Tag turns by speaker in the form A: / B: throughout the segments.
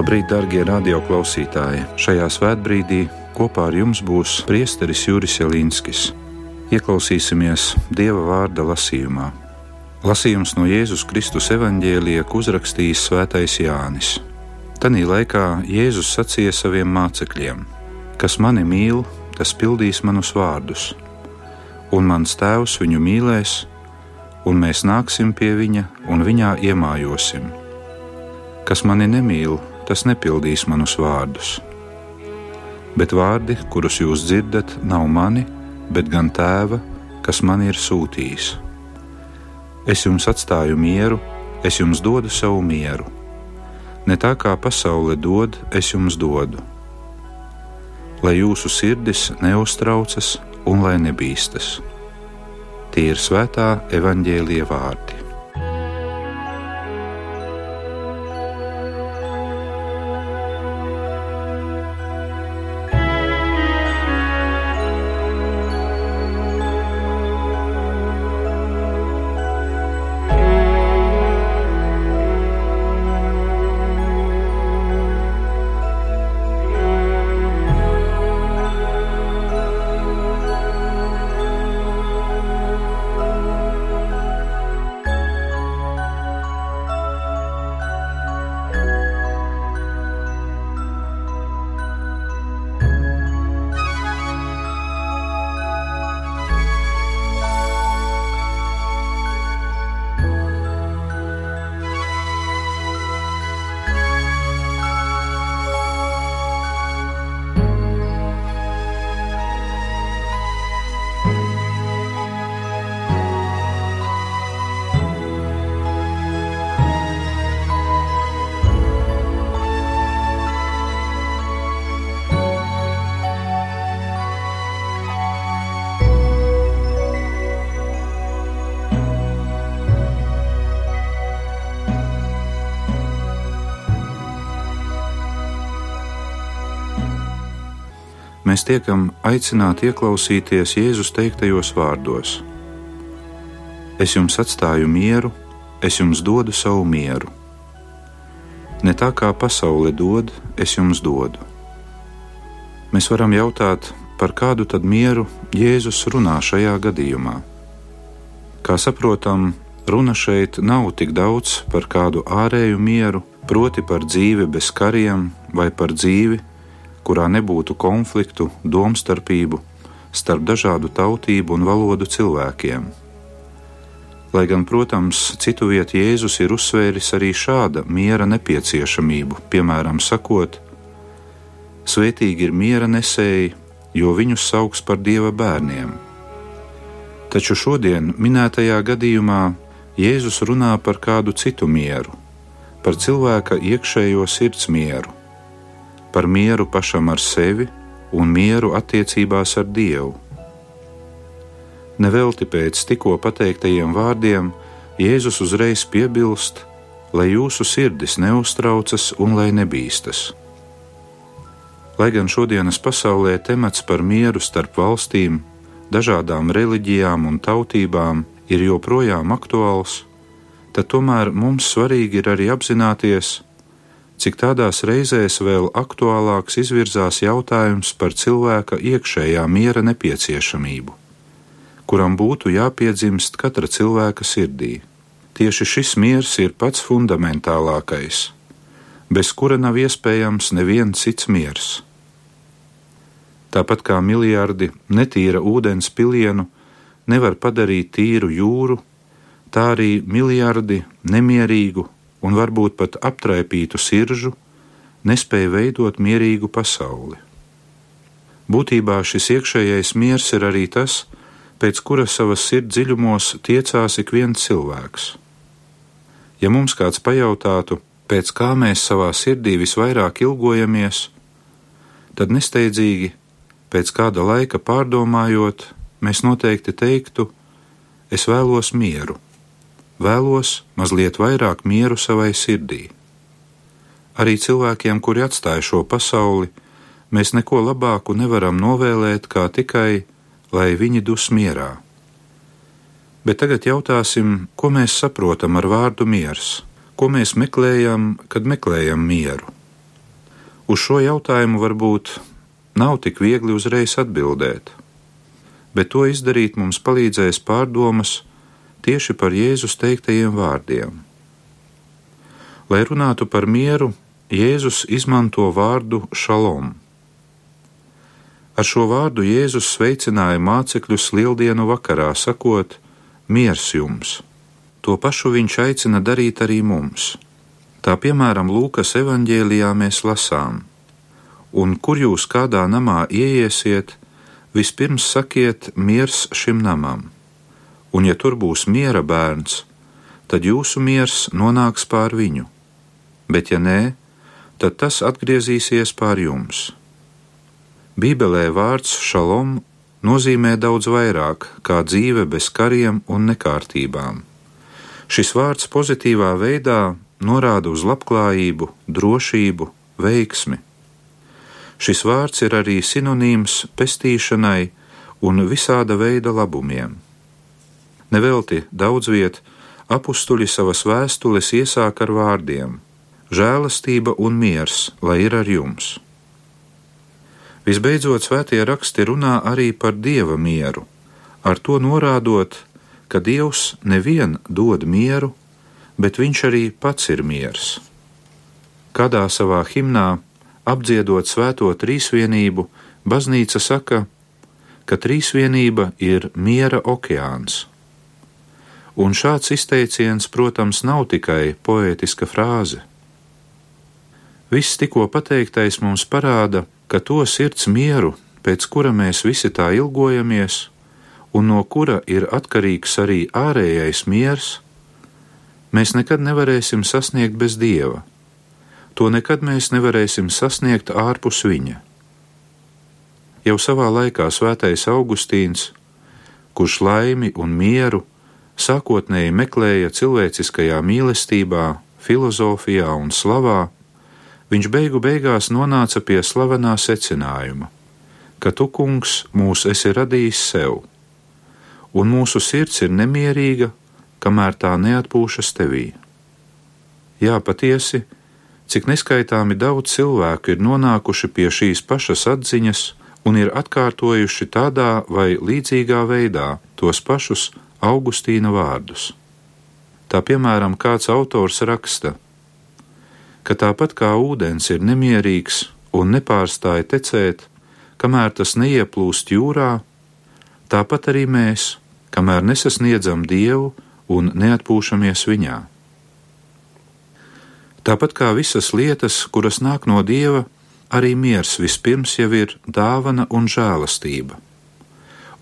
A: Labrīt, darbie radioklausītāji! Šajā svētbrīdī kopā ar jums būs priesteris Juris Jelinskis. Ieklausīsimies Dieva vārda lasījumā. Lasījums no Jēzus Kristus evaņģēlija uzrakstījis Svētais Jānis. Tanī laikā Jēzus sacīja saviem mācekļiem: Kas mani mīl, tas pildīs manus vārdus, un mans tēvs viņu mīlēs, un mēs nāksim pie viņa un viņā iemājosim. Kas mani nemīl, tas nepildīs manus vārdus. Bet vārdi, kurus jūs dzirdat, nav mani, bet gan tēva, kas man ir sūtījis. Es jums atstāju mieru, es jums dodu savu mieru. Ne tā kā pasaule dod, es jums dodu. Lai jūsu sirdis neuztraucas un lai nebīstas. Tie ir svētā evaņģēlie vārdi. Mēs tiekam aicināti ieklausīties Jēzus teiktajos vārdos: Es jums atstāju mieru, es jums dodu savu mieru. Ne tā kā pasaule dod, es jums dodu. Mēs varam jautāt, par kādu tad mieru Jēzus runā šajā gadījumā. Kā saprotam, runa šeit nav tik daudz par kādu ārēju mieru, proti par dzīvi bez kariem vai par dzīvi, kurā nebūtu konfliktu, domstarpību starp dažādu tautību un valodu cilvēkiem. Lai gan, protams, citu vietu Jēzus ir uzsvēris arī šāda miera nepieciešamību, piemēram, sakot: Svētīgi ir miera nesēji, jo viņus sauc par dieva bērniem. Taču šodien minētajā gadījumā Jēzus runā par kādu citu mieru, par cilvēka iekšējo sirds mieru par mieru pašam ar sevi un mieru attiecībās ar Dievu. Nevelti pēc tikko pateiktajiem vārdiem Jēzus uzreiz piebilst, lai jūsu sirdis neuztraucas un lai nebīstas. Lai gan šodienas pasaulē temats par mieru starp valstīm, dažādām reliģijām un tautībām ir joprojām aktuāls, tad tomēr mums svarīgi ir arī apzināties, cik tādās reizēs vēl aktuālāks izvirzās jautājums par cilvēka iekšējā miera nepieciešamību, kuram būtu jāpiedzimst katra cilvēka sirdī. Tieši šis miers ir pats fundamentālākais, bez kura nav iespējams neviens cits miers. Tāpat kā miljardi netīra ūdens pilienu nevar padarīt tīru jūru, tā arī miljardi nemierīgu un varbūt pat aptraipītu siržu, nespēja veidot mierīgu pasauli. Būtībā šis iekšējais miers ir arī tas, pēc kura savas sirds dziļumos tiecās ik viens cilvēks. Ja mums kāds pajautātu, pēc kā mēs savā sirdī visvairāk ilgojamies, tad nesteidzīgi, pēc kāda laika pārdomājot, mēs noteikti teiktu: Es vēlos mieru vēlos mazliet vairāk mieru savai sirdī. Arī cilvēkiem, kuri atstāja šo pasauli, mēs neko labāku nevaram novēlēt, kā tikai, lai viņi dus mierā. Bet tagad jautāsim, ko mēs saprotam ar vārdu miers, ko mēs meklējam, kad meklējam mieru. Uz šo jautājumu varbūt nav tik viegli uzreiz atbildēt, bet to izdarīt mums palīdzēs pārdomas tieši par Jēzus teiktajiem vārdiem. Lai runātu par mieru, Jēzus izmanto vārdu šalom. Ar šo vārdu Jēzus sveicināja mācekļus lieldienu vakarā, sakot: Miers jums! To pašu viņš aicina darīt arī mums. Tā piemēram, Lūkas evanģēlijā mēs lasām: Un kur jūs kādā namā ieiesiet, vispirms sakiet miers šim namam, un ja tur būs miera bērns, tad jūsu miers nonāks pār viņu bet ja nē, tad tas atgriezīsies pār jums. Bībelē vārds šalom nozīmē daudz vairāk kā dzīve bez kariem un nekārtībām. Šis vārds pozitīvā veidā norāda uz labklājību, drošību, veiksmi. Šis vārds ir arī sinonīms pestīšanai un visāda veida labumiem. Nevelti daudz viet apstuļi savas vēstules iesāk ar vārdiem: žēlastība un miers, lai ir ar jums. Visbeidzot, svētie raksti runā arī par dieva mieru, ar to norādot, ka Dievs nevien dod mieru, bet viņš arī pats ir miers. Kādā savā himnā, apdziedot svēto trīsvienību, baznīca saka, ka trīsvienība ir miera okeāns. Un šāds izteiciens, protams, nav tikai poētiska frāze. Viss tikko pateiktais mums parāda, ka to sirds mieru, pēc kura mēs visi tā ilgojamies, un no kura ir atkarīgs arī ārējais miers, mēs nekad nevarēsim sasniegt bez dieva. To nekad mēs nevarēsim sasniegt ārpus viņa. Jau savā laikā svētais Augustīns, kurš laimi un mieru sākotnēji meklēja cilvēciskajā mīlestībā, filozofijā un slavā, viņš beigu beigās nonāca pie slavenā secinājuma, ka tu, kungs, mūs esi radījis sev, un mūsu sirds ir nemierīga, kamēr tā neatpūšas tevī. Jā, patiesi, cik neskaitāmi daudz cilvēku ir nonākuši pie šīs pašas atziņas un ir atkārtojuši tādā vai līdzīgā veidā tos pašus Augustīna vārdus. Tā piemēram, kāds autors raksta: ka tāpat kā ūdens ir nemierīgs un nepārstāja tecēt, kamēr tas neieplūst jūrā, tāpat arī mēs, kamēr nesasniedzam Dievu un neatpūšamies Viņā. Tāpat kā visas lietas, kuras nāk no Dieva, arī miers vispirms jau ir dāvana un žēlastība,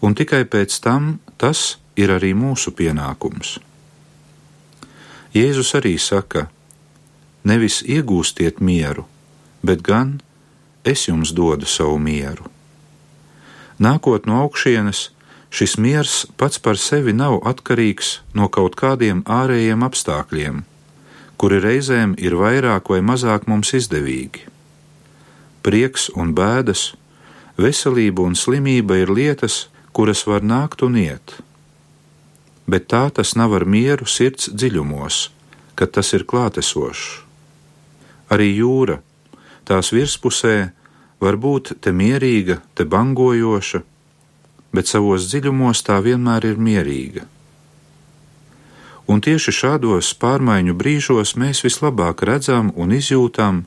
A: un tikai pēc tam tas ir arī mūsu pienākums. Jēzus arī saka, Nevis iegūstiet mieru, bet gan es jums dodu savu mieru. Nākot no augšienes, šis miers pats par sevi nav atkarīgs no kaut kādiem ārējiem apstākļiem, kuri reizēm ir vairāk vai mazāk mums izdevīgi. Prieks un bēdas, veselība un slimība ir lietas, kuras var nākt un iet, bet tā tas nav ar mieru sirds dziļumos, kad tas ir klātesošs. Arī jūra, tās virspusē, var būt te mierīga, te bangojoša, bet savos dziļumos tā vienmēr ir mierīga. Un tieši šādos pārmaiņu brīžos mēs vislabāk redzam un izjūtam,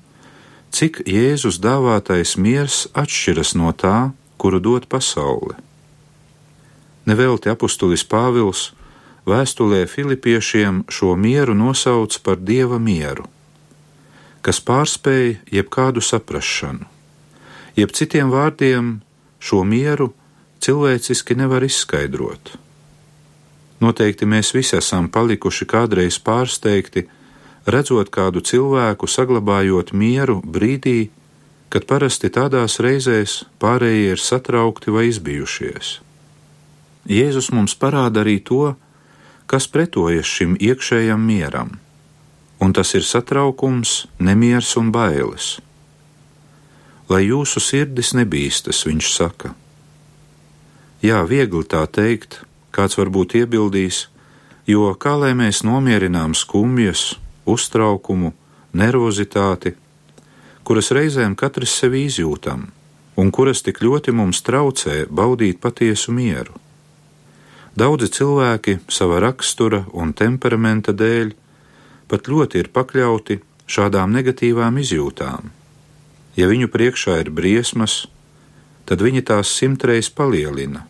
A: cik Jēzus dāvātais miers atšķiras no tā, kuru dod pasaule. Nevelti apustulis Pāvils vēstulē Filipiešiem šo mieru nosauc par dieva mieru kas pārspēj jebkādu saprašanu. Jeb citiem vārdiem, šo mieru cilvēciski nevar izskaidrot. Noteikti mēs visi esam palikuši kādreiz pārsteigti, redzot kādu cilvēku saglabājot mieru brīdī, kad parasti tādās reizēs pārējie ir satraukti vai izbijušies. Jēzus mums parāda arī to, kas pretojas šim iekšējam mieram un tas ir satraukums, nemieris un bailes. Lai jūsu sirdis nebīstas, viņš saka. Jā, viegli tā teikt, kāds varbūt iebildīs, jo kā lai mēs nomierinām skumjas, uztraukumu, nervozitāti, kuras reizēm katrs sevi izjūtam, un kuras tik ļoti mums traucē baudīt patiesu mieru. Daudzi cilvēki sava rakstura un temperamenta dēļ pat ļoti ir pakļauti šādām negatīvām izjūtām. Ja viņu priekšā ir briesmas, tad viņi tās simtreiz palielina.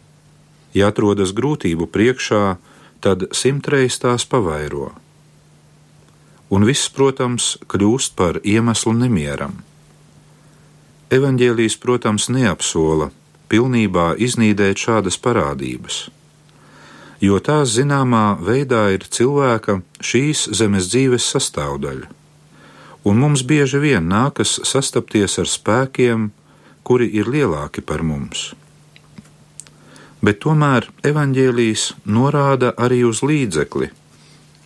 A: Ja atrodas grūtību priekšā, tad simtreiz tās pavairo. Un viss, protams, kļūst par iemeslu nemieram. Evanģēlijas, protams, neapsola pilnībā iznīdēt šādas parādības, jo tās zināmā veidā ir cilvēka šīs zemes dzīves sastāvdaļa, un mums bieži vien nākas sastapties ar spēkiem, kuri ir lielāki par mums. Bet tomēr evaņģēlijas norāda arī uz līdzekli,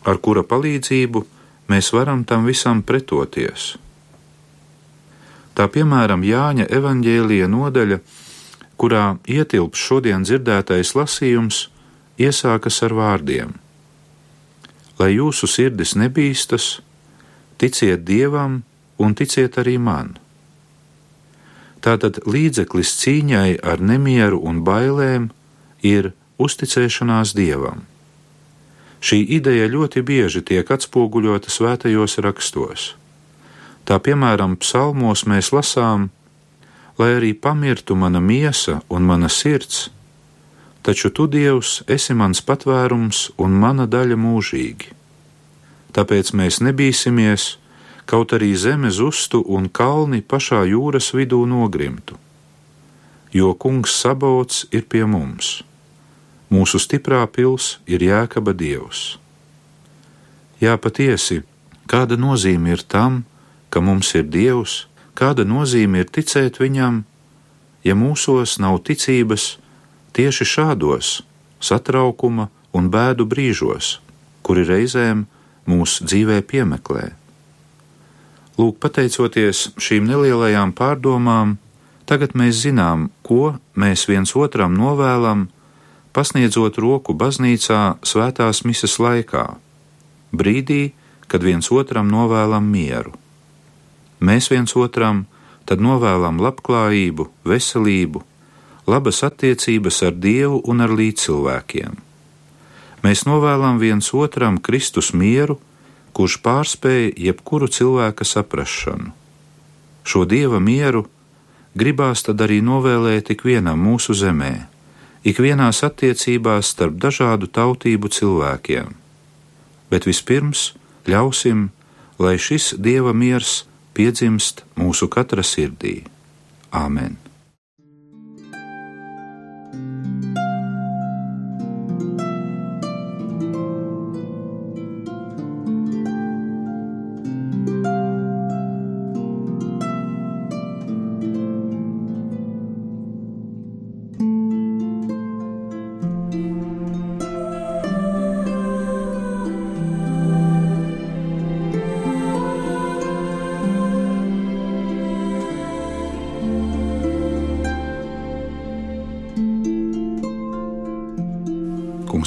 A: ar kura palīdzību mēs varam tam visam pretoties. Tā piemēram Jāņa evaņģēlija nodaļa, kurā ietilps šodien dzirdētais lasījums, iesākas ar vārdiem: Lai jūsu sirdis nebīstas, ticiet Dievam un ticiet arī man. Tātad līdzeklis cīņai ar nemieru un bailēm ir uzticēšanās Dievam. Šī ideja ļoti bieži tiek atspoguļota svētajos rakstos. Tā piemēram, psalmos mēs lasām, lai arī pamirtu mana miesa un mana sirds, taču tu, Dievs, esi mans patvērums un mana daļa mūžīgi. Tāpēc mēs nebīsimies, kaut arī zeme zustu un kalni pašā jūras vidū nogrimtu. Jo kungs sabots ir pie mums, mūsu stiprā pils ir jēkaba dievs. Jā, patiesi, kāda nozīme ir tam, ka mums ir dievs, kāda nozīme ir ticēt viņam, ja mūsos nav ticības tieši šādos satraukuma un bēdu brīžos, kuri reizēm mūsu dzīvē piemeklē. Lūk, pateicoties šīm nelielajām pārdomām, tagad mēs zinām, ko mēs viens otram novēlam, pasniedzot roku baznīcā svētās mises laikā, brīdī, kad viens otram novēlam mieru. Mēs viens otram tad novēlam labklājību, veselību, labas attiecības ar Dievu un ar līdzcilvēkiem. Mēs novēlam viens otram Kristus mieru, kurš pārspēja jebkuru cilvēka saprašanu. Šo dieva mieru gribās tad arī novēlēt ikvienam mūsu zemē, ikvienās attiecībās starp dažādu tautību cilvēkiem. Bet vispirms ļausim, lai šis dieva miers piedzimst mūsu katra sirdī. Āmen!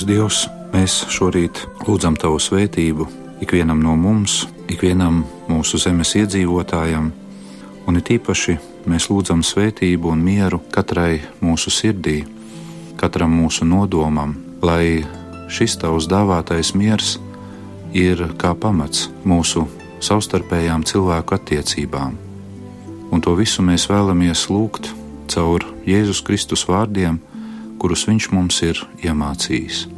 A: Dievs, mēs šorīt lūdzam Tavu svētību ikvienam no mums, ikvienam mūsu zemes iedzīvotājam, un it īpaši mēs lūdzam svētību un mieru katrai mūsu sirdī, katram mūsu nodomam, lai šis Tavs dāvātais miers ir kā pamats mūsu savstarpējām cilvēku attiecībām. Un to visu mēs vēlamies lūgt caur Jēzus Kristus vārdiem, kurus Viņš mums ir iemācījis.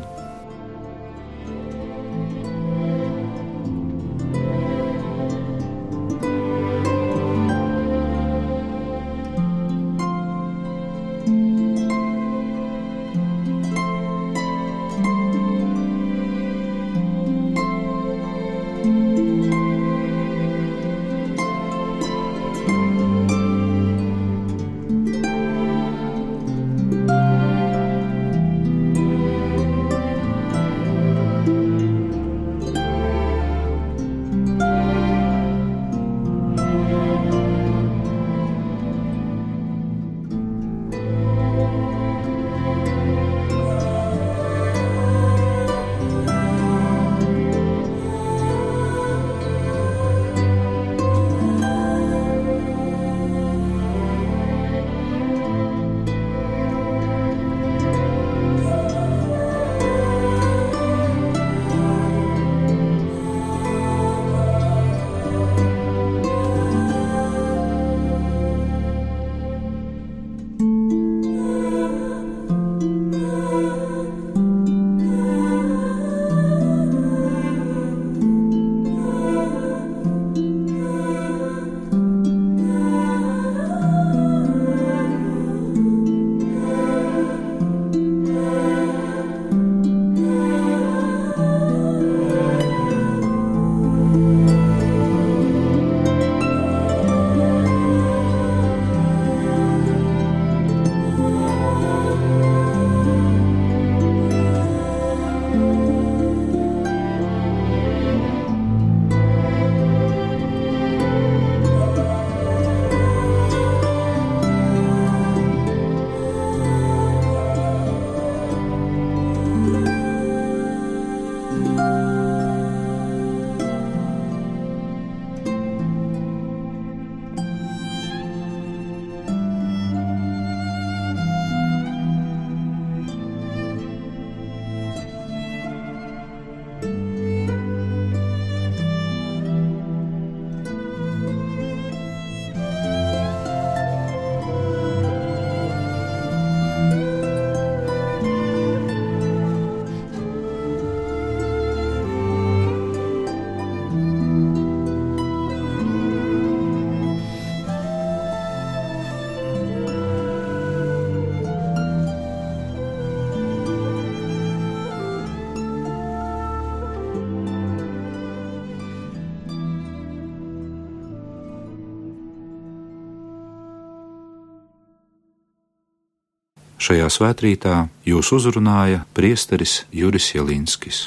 B: Šajā svētkrītā jūs uzrunāja priesteris Juris Jelinskis.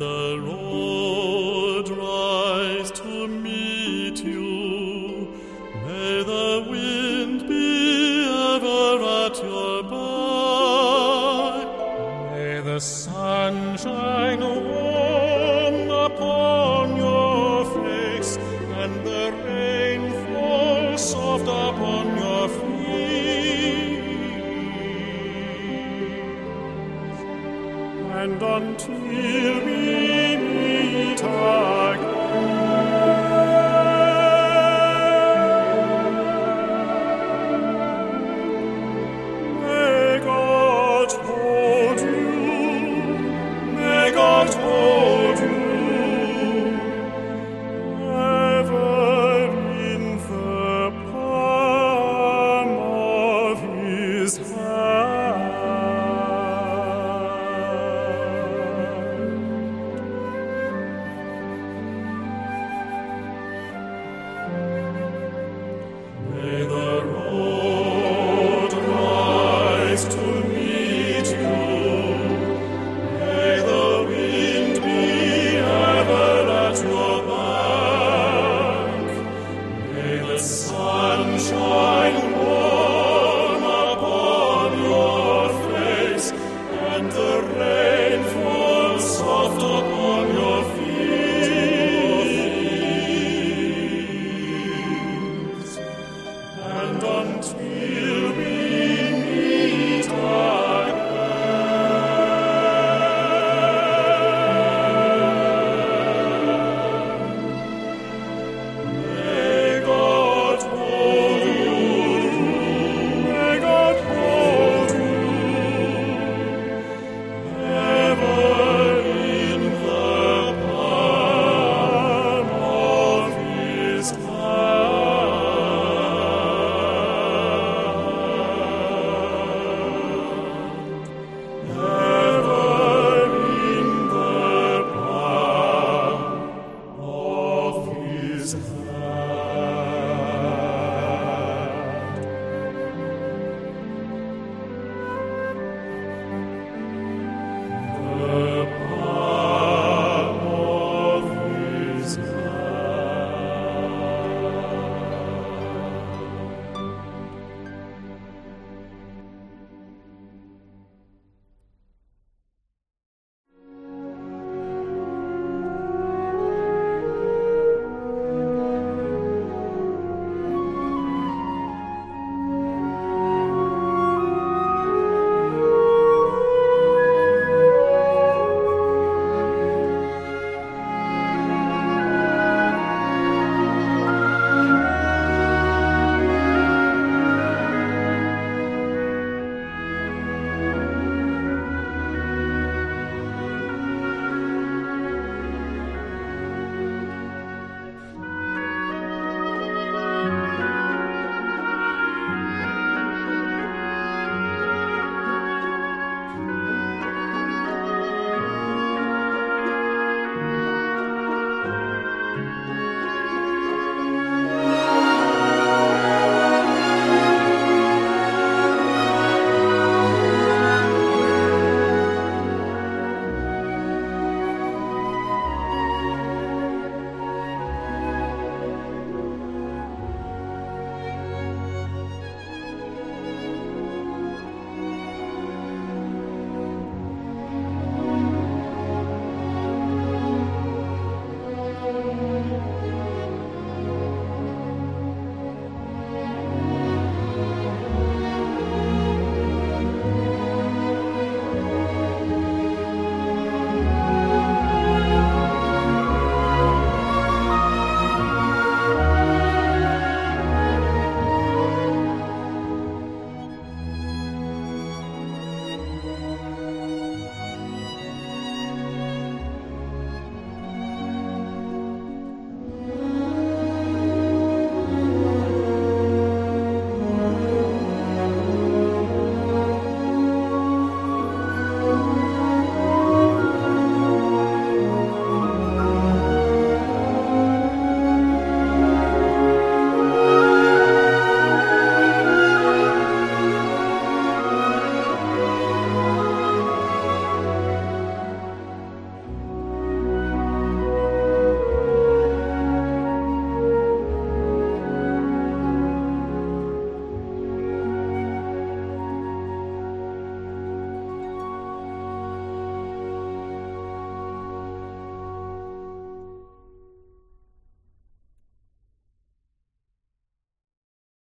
C: the Lord.